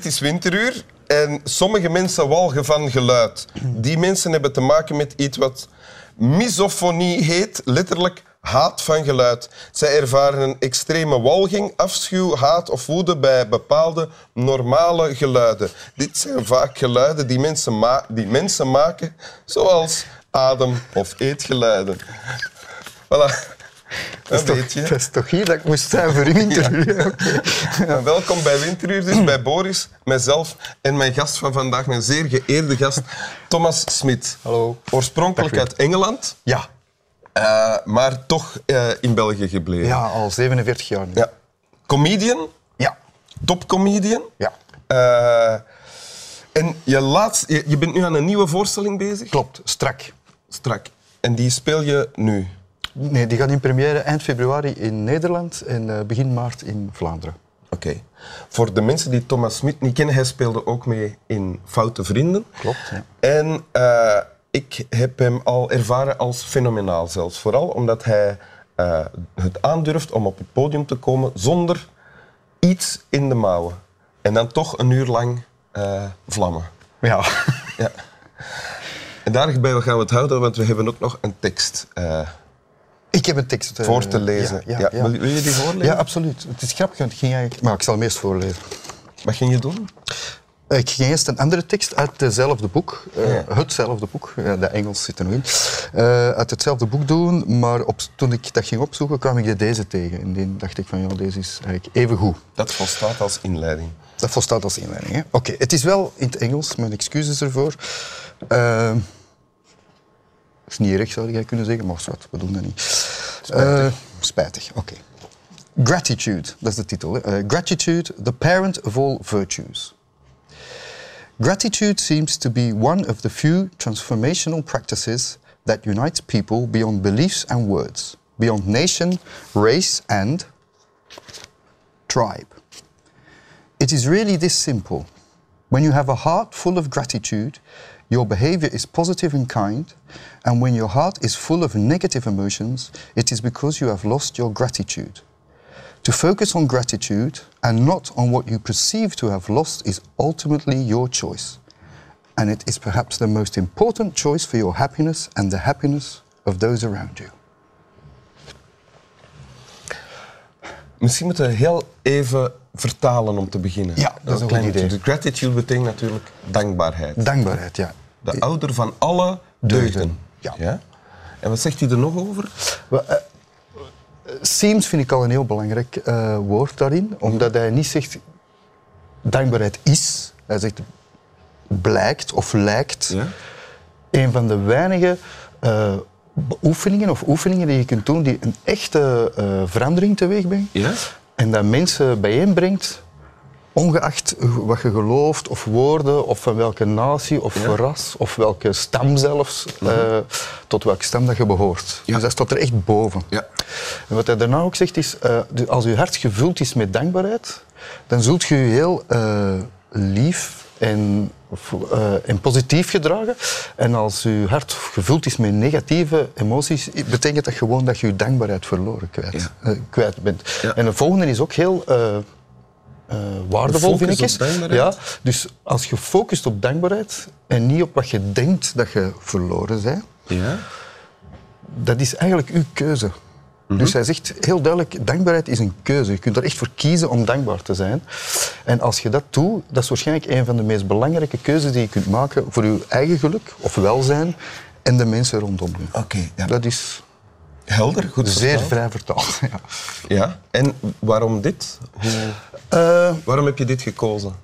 Dit is Winteruur. En sommige mensen walgen van geluid. Die mensen hebben te maken met iets wat misofonie heet, letterlijk haat van geluid. Zij ervaren een extreme walging, afschuw, haat of woede bij bepaalde normale geluiden. Dit zijn vaak geluiden die mensen, ma die mensen maken, zoals adem- of eetgeluiden. Voilà. Dat is, toch, dat is toch hier dat ik moest zijn voor Winteruur? Ja, welkom bij Winteruur, dus bij Boris, mijzelf en mijn gast van vandaag, mijn zeer geëerde gast, Thomas Smit. Hallo. Oorspronkelijk uit Engeland, Ja. eh, maar toch eh, in België gebleven. ja, al 47 jaar nu. Ja. Comedian, Ja. topcomedian. Ja. Eh, en je, laatst, je, je bent nu aan een nieuwe voorstelling bezig? Klopt, strak. Strak. En die speel je nu? Nee, die gaat in première eind februari in Nederland en eh, begin maart in Vlaanderen. Oké. Voor de mensen die Thomas Smit niet kennen, hij speelde ook mee in Foute Vrienden. Klopt, ja. En eh, ik heb hem al ervaren als fenomenaal zelfs. Vooral omdat hij eh, het aandurft om op het podium te komen zonder iets in de mouwen. En dan toch een uur lang vlammen. Ja. Ja. En daarbij gaan we het houden, want we hebben ook nog een tekst Ik heb een tekst eh, voor te lezen. Ja, ja, ja. Wil, wil je die voorlezen? Ja, absoluut. Het is grappig, want ik ging eigenlijk... Maar ik zal hem eerst voorlezen. Wat ging je doen? Eh, Ik ging eerst een andere tekst uit hetzelfde boek, eh, hetzelfde boek, eh, de Engels zit er nog in, eh, uit hetzelfde boek doen, maar op, toen ik dat ging opzoeken kwam ik deze tegen. En die dacht ik van, ja, deze is eigenlijk even goed. Dat volstaat als inleiding. Dat volstaat als inleiding. Oké, het is wel in het Engels, mijn excuses ervoor. Uh, is niet erg, zou jij kunnen zeggen, maar wat, we doen dat niet. Spijtig. spijtig, oké. Gratitude, dat is de titel. Eh, gratitude, the parent of all virtues. Gratitude seems to be one of the few transformational practices that unites people beyond beliefs and words, beyond nation, race, and tribe. It is really this simple. When you have a heart full of gratitude, your behavior is positive and kind, and when your heart is full of negative emotions, it is because you have lost your gratitude. To focus on gratitude and not on what you perceive to have lost is ultimately your choice. And it is perhaps the most important choice for your happiness and the happiness of those around you. Misschien moeten we heel even vertalen om te beginnen. Ja, dat is een klein goed idee. beetje. Gratitude betekent natuurlijk dankbaarheid. Dankbaarheid, ja. De ouder van alle deugden. Ja. En wat zegt hij er nog over? Wel, eh, Seems vind ik al een heel belangrijk eh, woord daarin, omdat hij niet zegt dankbaarheid is. Hij zegt blijkt of lijkt. Ja? Een van de weinige beoefeningen of oefeningen die je kunt doen die een echte verandering teweeg brengt. Ja? En dat mensen bijeenbrengt, ongeacht wat je gelooft, of woorden, of van welke natie, of Ja. ras, of welke stam zelfs, eh, tot welke stam dat je behoort. Ja. Dus dat staat er echt boven. Ja. En wat hij daarna ook zegt is, eh, als je hart gevuld is met dankbaarheid, dan zult je je heel eh, lief en, en positief gedragen. En als je hart gevuld is met negatieve emoties, betekent dat gewoon dat je je dankbaarheid verloren kwijt, Ja. eh, kwijt bent. Ja. En de volgende is ook heel eh, eh, waardevol, De vind ik. Is. Ja, dus als je focust op dankbaarheid en niet op wat je denkt dat je verloren bent, Ja? dat is eigenlijk uw keuze. Dus hij zegt heel duidelijk, dankbaarheid is een keuze. Je kunt er echt voor kiezen om dankbaar te zijn. En als je dat doet, dat is waarschijnlijk een van de meest belangrijke keuzes die je kunt maken voor je eigen geluk of welzijn en de mensen rondom je. Oké, ja. Dat is Helder, goed zeer vertaald. vrij vertaald. Ja. Ja. En waarom dit? Hoe, Eh, waarom heb je dit gekozen?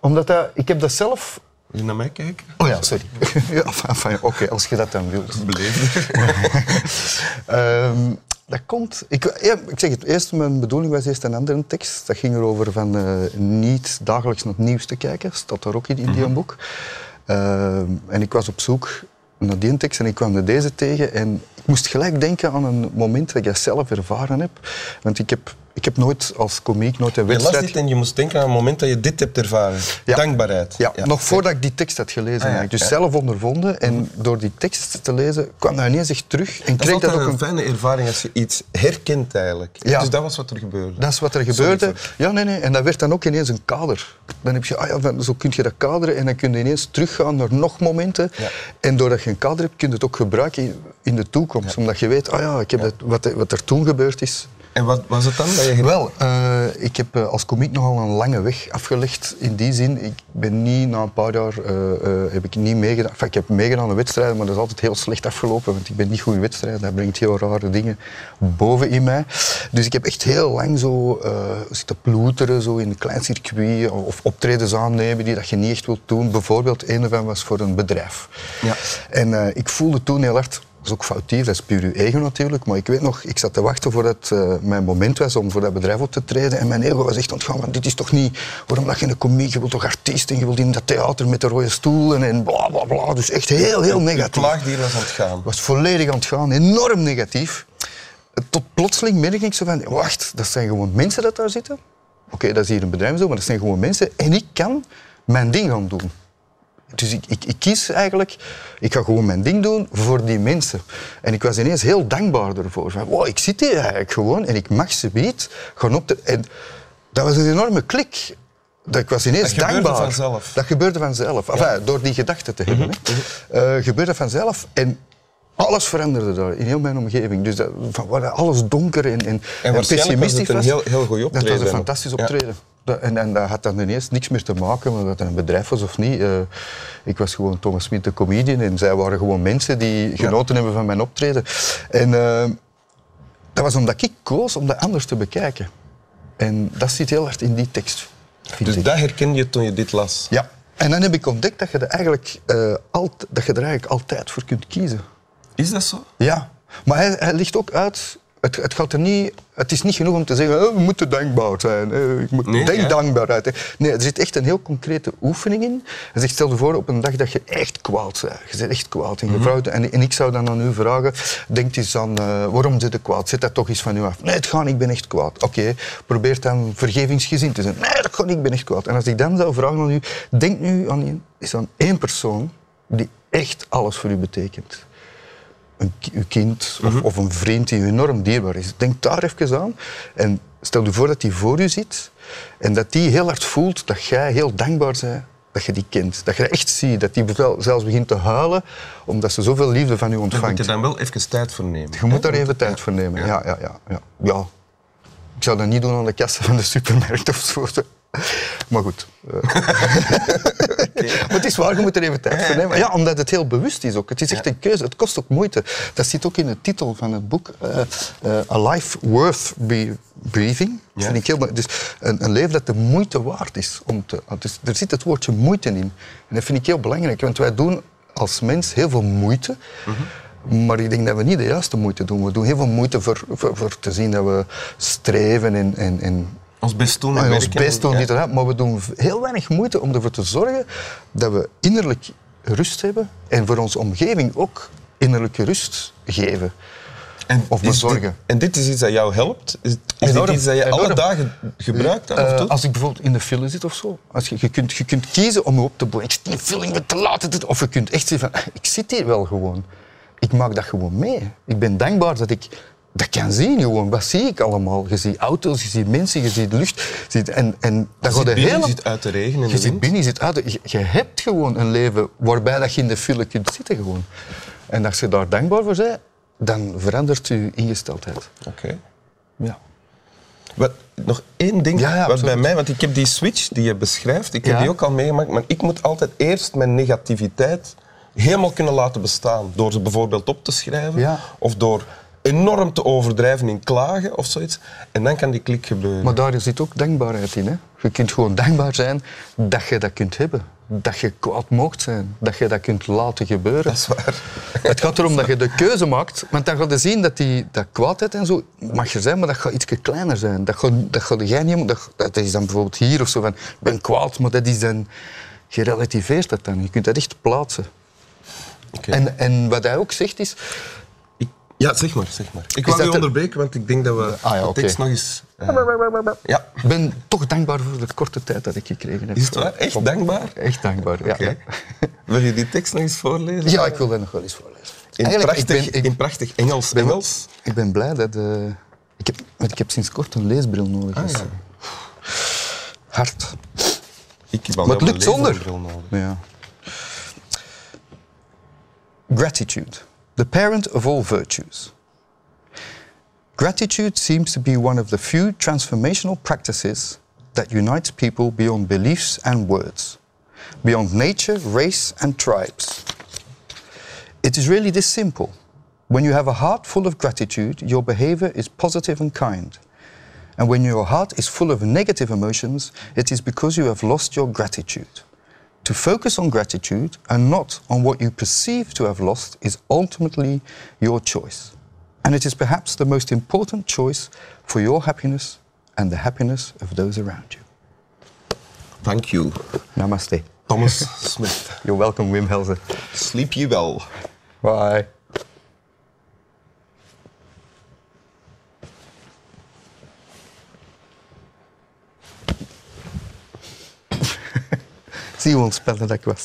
omdat dat, ik heb dat zelf... Wil je naar mij kijken? Oh ja, sorry. ja, enfin, enfin, Oké, als je dat dan wilt. Beleefd. Ehm, dat komt... Ik, ja, ik zeg het eerst, mijn bedoeling was eerst een andere tekst. Dat ging erover van eh, niet dagelijks naar het nieuws te kijken. Staat daar ook in, in die boek. Ehm, en ik was op zoek naar die tekst en ik kwam deze tegen. En ik moest gelijk denken aan een moment dat ik zelf ervaren heb. Want ik heb Ik heb nooit als komiek nooit een Je las wedstrijd... dit en je moest denken aan het moment dat je dit hebt ervaren. Ja. Dankbaarheid. Ja, nog voordat ik die tekst had gelezen. Ah. Dus zelf ondervonden. En door die tekst te lezen kwam dat ineens echt terug. En Dat kreeg dat ook een een... fijne ervaring als je iets herkent eigenlijk. Ja. Dus dat was wat er gebeurde. Dat is wat er gebeurde. Ja, nee, nee. En dat werd dan ook ineens een kader. Dan heb je, ah ja, zo kun je dat kaderen en dan kun je ineens teruggaan naar nog momenten. Ja. En doordat je een kader hebt, kun je het ook gebruiken in- in de toekomst. Omdat je weet, ah ja, ik heb dat, wat, wat er toen gebeurd is. En wat was het dan? Dat je Wel, eh, ik heb eh, als komiek nogal een lange weg afgelegd. In die zin, ik ben niet na een paar jaar eh, heb ik niet meegedaan. Enfin, ik heb meegedaan aan wedstrijden, maar dat is altijd heel slecht afgelopen. Want ik ben niet goed in wedstrijden. Dat brengt heel rare dingen boven in mij. Dus ik heb echt heel lang zo zitten ploeteren zo in een klein circuit of optredens aannemen die dat je niet echt wilt doen. Bijvoorbeeld, een ervan was voor een bedrijf. Ja. En ik voelde toen heel hard, is ook foutief, dat is puur uw ego natuurlijk, maar ik weet nog, ik zat te wachten voordat eh mijn moment was om voor dat bedrijf op te treden en mijn ego was echt ontgaan van dit is toch niet, waarom dat je een komiek, je wilt toch artiest en je wilt in dat theater met de rode stoelen en bla bla bla, dus echt heel heel negatief. plaagdier was aan het gaan. was volledig aan het gaan, enorm negatief. Tot plotseling merk ik zo van, wacht, dat zijn gewoon mensen dat daar zitten. Oké, dat is hier een bedrijf zo, maar dat zijn gewoon mensen en ik kan mijn ding gaan doen. Dus ik, ik, ik kies eigenlijk, ik ga gewoon mijn ding doen voor die mensen. En ik was ineens heel dankbaar ervoor. Van, wow, ik zit hier eigenlijk gewoon en ik mag ze bied gaan op te... En dat was een enorme klik. Dat ik was ineens Dat gebeurde dankbaar. vanzelf. Dat gebeurde vanzelf. Enfin, door die gedachte te hebben. hè. Eh, gebeurde vanzelf. En alles veranderde daar in heel mijn omgeving. Dus dat, van alles donker en, en, en was pessimistisch het een was. heel- heel goed Dat was een fantastisch Ja. optreden. En, en dat had dan ineens niks meer te maken met dat het een bedrijf was of niet. Eh, ik was gewoon Thomas Smit, de comedian. En zij waren gewoon mensen die genoten hebben van mijn optreden. En eh, dat was omdat ik koos om dat anders te bekijken. En dat zit heel hard in die tekst. Dus ik. dat herkende je toen je dit las. Ja. En dan heb ik ontdekt dat je, er eigenlijk, alt- dat je er eigenlijk altijd voor kunt kiezen. Is dat zo? Ja. Maar hij, hij ligt ook uit... Het, het, gaat er niet, het is niet genoeg om te zeggen, oh, we moeten dankbaar zijn. eh, ik moet, Nee, denk ja. dankbaarheid. hè. Nee, er zit echt een heel concrete oefening in. Hij zegt, stel je voor op een dag dat je echt kwaad bent. Je bent echt kwaad. En, je vrouw- en, en ik zou dan aan u vragen, denk eens aan, eh, waarom zit je kwaad? Zet dat toch eens van u af. Nee, het gaat niet, ik ben echt kwaad. Oké, probeer dan vergevingsgezind te zijn. Nee, dat gaat niet, ik ben echt kwaad. En als ik dan zou vragen aan u, denk nu aan, is aan één persoon die echt alles voor u betekent een, kind of, of een vriend die u enorm dierbaar is. Denk daar even aan en stel u voor dat die voor u zit en dat die heel hard voelt dat jij heel dankbaar bent dat je die kent. Dat je dat echt ziet, dat die zelfs begint te huilen omdat ze zoveel liefde van u Daar moet ontvangt. je dan wel even tijd voor nemen. Je moet daar even tijd voor nemen. Ja, ja, ja, ja. ja. Ik zou dat niet doen aan de kassen van de supermarkt of zo. Maar goed. maar het is waar, je moet er even tijd voor nemen. Ja, omdat het heel bewust is ook. Het is echt een keuze. Het kost ook moeite. Dat zit ook in de titel van het boek. eh, eh, A Life Worth Be- Breathing. Dat Ja. vind ik heel. Dus een, een leven dat de moeite waard is. Om te, dus er zit het woordje moeite in. En dat vind ik heel belangrijk. Want wij doen als mens heel veel moeite. Maar ik denk dat we niet de juiste moeite doen. We doen heel veel moeite voor, voor, voor te zien dat we streven en, en, en Ons best doen en en ons best doen, Ja. en dat. Maar we doen heel weinig moeite om ervoor te zorgen dat we innerlijk rust hebben en voor onze omgeving ook innerlijke rust geven. En Of bezorgen. dit- En dit is iets dat jou helpt? Is, is Enorm, dit iets dat je alle enorm. dagen gebruikt dan, Eh, doet? als ik bijvoorbeeld in de file zit of zo, als je, je, kunt, je kunt kiezen om je op te boeien. Ik zit in de file, ik ben te laat. dit- Of je kunt echt zeggen van, ik zit hier wel gewoon. Ik maak dat gewoon mee. Ik ben dankbaar dat ik dat kan zien gewoon. Wat zie ik allemaal? Je ziet auto's, je ziet mensen, je ziet lucht. Je ziet, en, en dat Je zit de binnen, hele... je zit uit de regen en Je zit wind. binnen, je zit uit. Je, je hebt gewoon een leven waarbij dat je in de file kunt zitten gewoon. En als je daar dankbaar voor bent, dan verandert je ingesteldheid. Oké. Ja. Wat, nog één ding Ja, ja, wat bij mij, want ik heb die switch die je beschrijft, ik heb Ja. die ook al meegemaakt, maar ik moet altijd eerst mijn negativiteit helemaal kunnen laten bestaan. Door ze bijvoorbeeld op te schrijven of door enorm te overdrijven in klagen of zoiets. En dan kan die klik gebeuren. Maar daar zit ook dankbaarheid in. Hè? Je kunt gewoon dankbaar zijn dat je dat kunt hebben. Dat je kwaad mocht zijn. Dat je dat kunt laten gebeuren. Dat is waar. Het gaat erom dat je de keuze maakt. Want dan ga je zien dat die dat kwaadheid en zo mag er zijn, maar dat gaat iets kleiner zijn. Dat gaat, dat gaat jij niet... Dat, dat is dan bijvoorbeeld hier of zo van... Ik ben kwaad, maar dat is dan... Je relativeert dat dan. Je kunt dat echt plaatsen. En, en wat hij ook zegt is... Ja, zeg maar, zeg maar. Ik wou u de- onderbreken, want ik denk dat we Ah ja, de tekst nog eens... eh, ja, Ik ben toch dankbaar voor de korte tijd dat ik gekregen heb. is het waar? Echt dankbaar? Echt dankbaar, ja. Oké. Wil je die tekst nog eens voorlezen? Ja, ik wil dat nog wel eens voorlezen. In Eigenlijk, prachtig, ik ben, ik, in prachtig Engels. ben, Engels. ik ben blij dat... eh, ik, heb, want ik heb sinds kort een leesbril nodig. Ah, dus, ja. Hard. Ik heb Maar het lukt zonder. leesbril nodig. Ja. Gratitude, the parent of all virtues. Gratitude seems to be one of the few transformational practices that unites people beyond beliefs and words, beyond nature, race, and tribes. It is really this simple. When you have a heart full of gratitude, your behavior is positive and kind. And when your heart is full of negative emotions, it is because you have lost your gratitude. To focus on gratitude and not on what you perceive to have lost is ultimately your choice. And it is perhaps the most important choice for your happiness and the happiness of those around you. Thank you. Namaste. Thomas Smith. You're welcome, Wim Helsen. Sleep you well. Bye. Zie je hoe ontspannen dat ik was?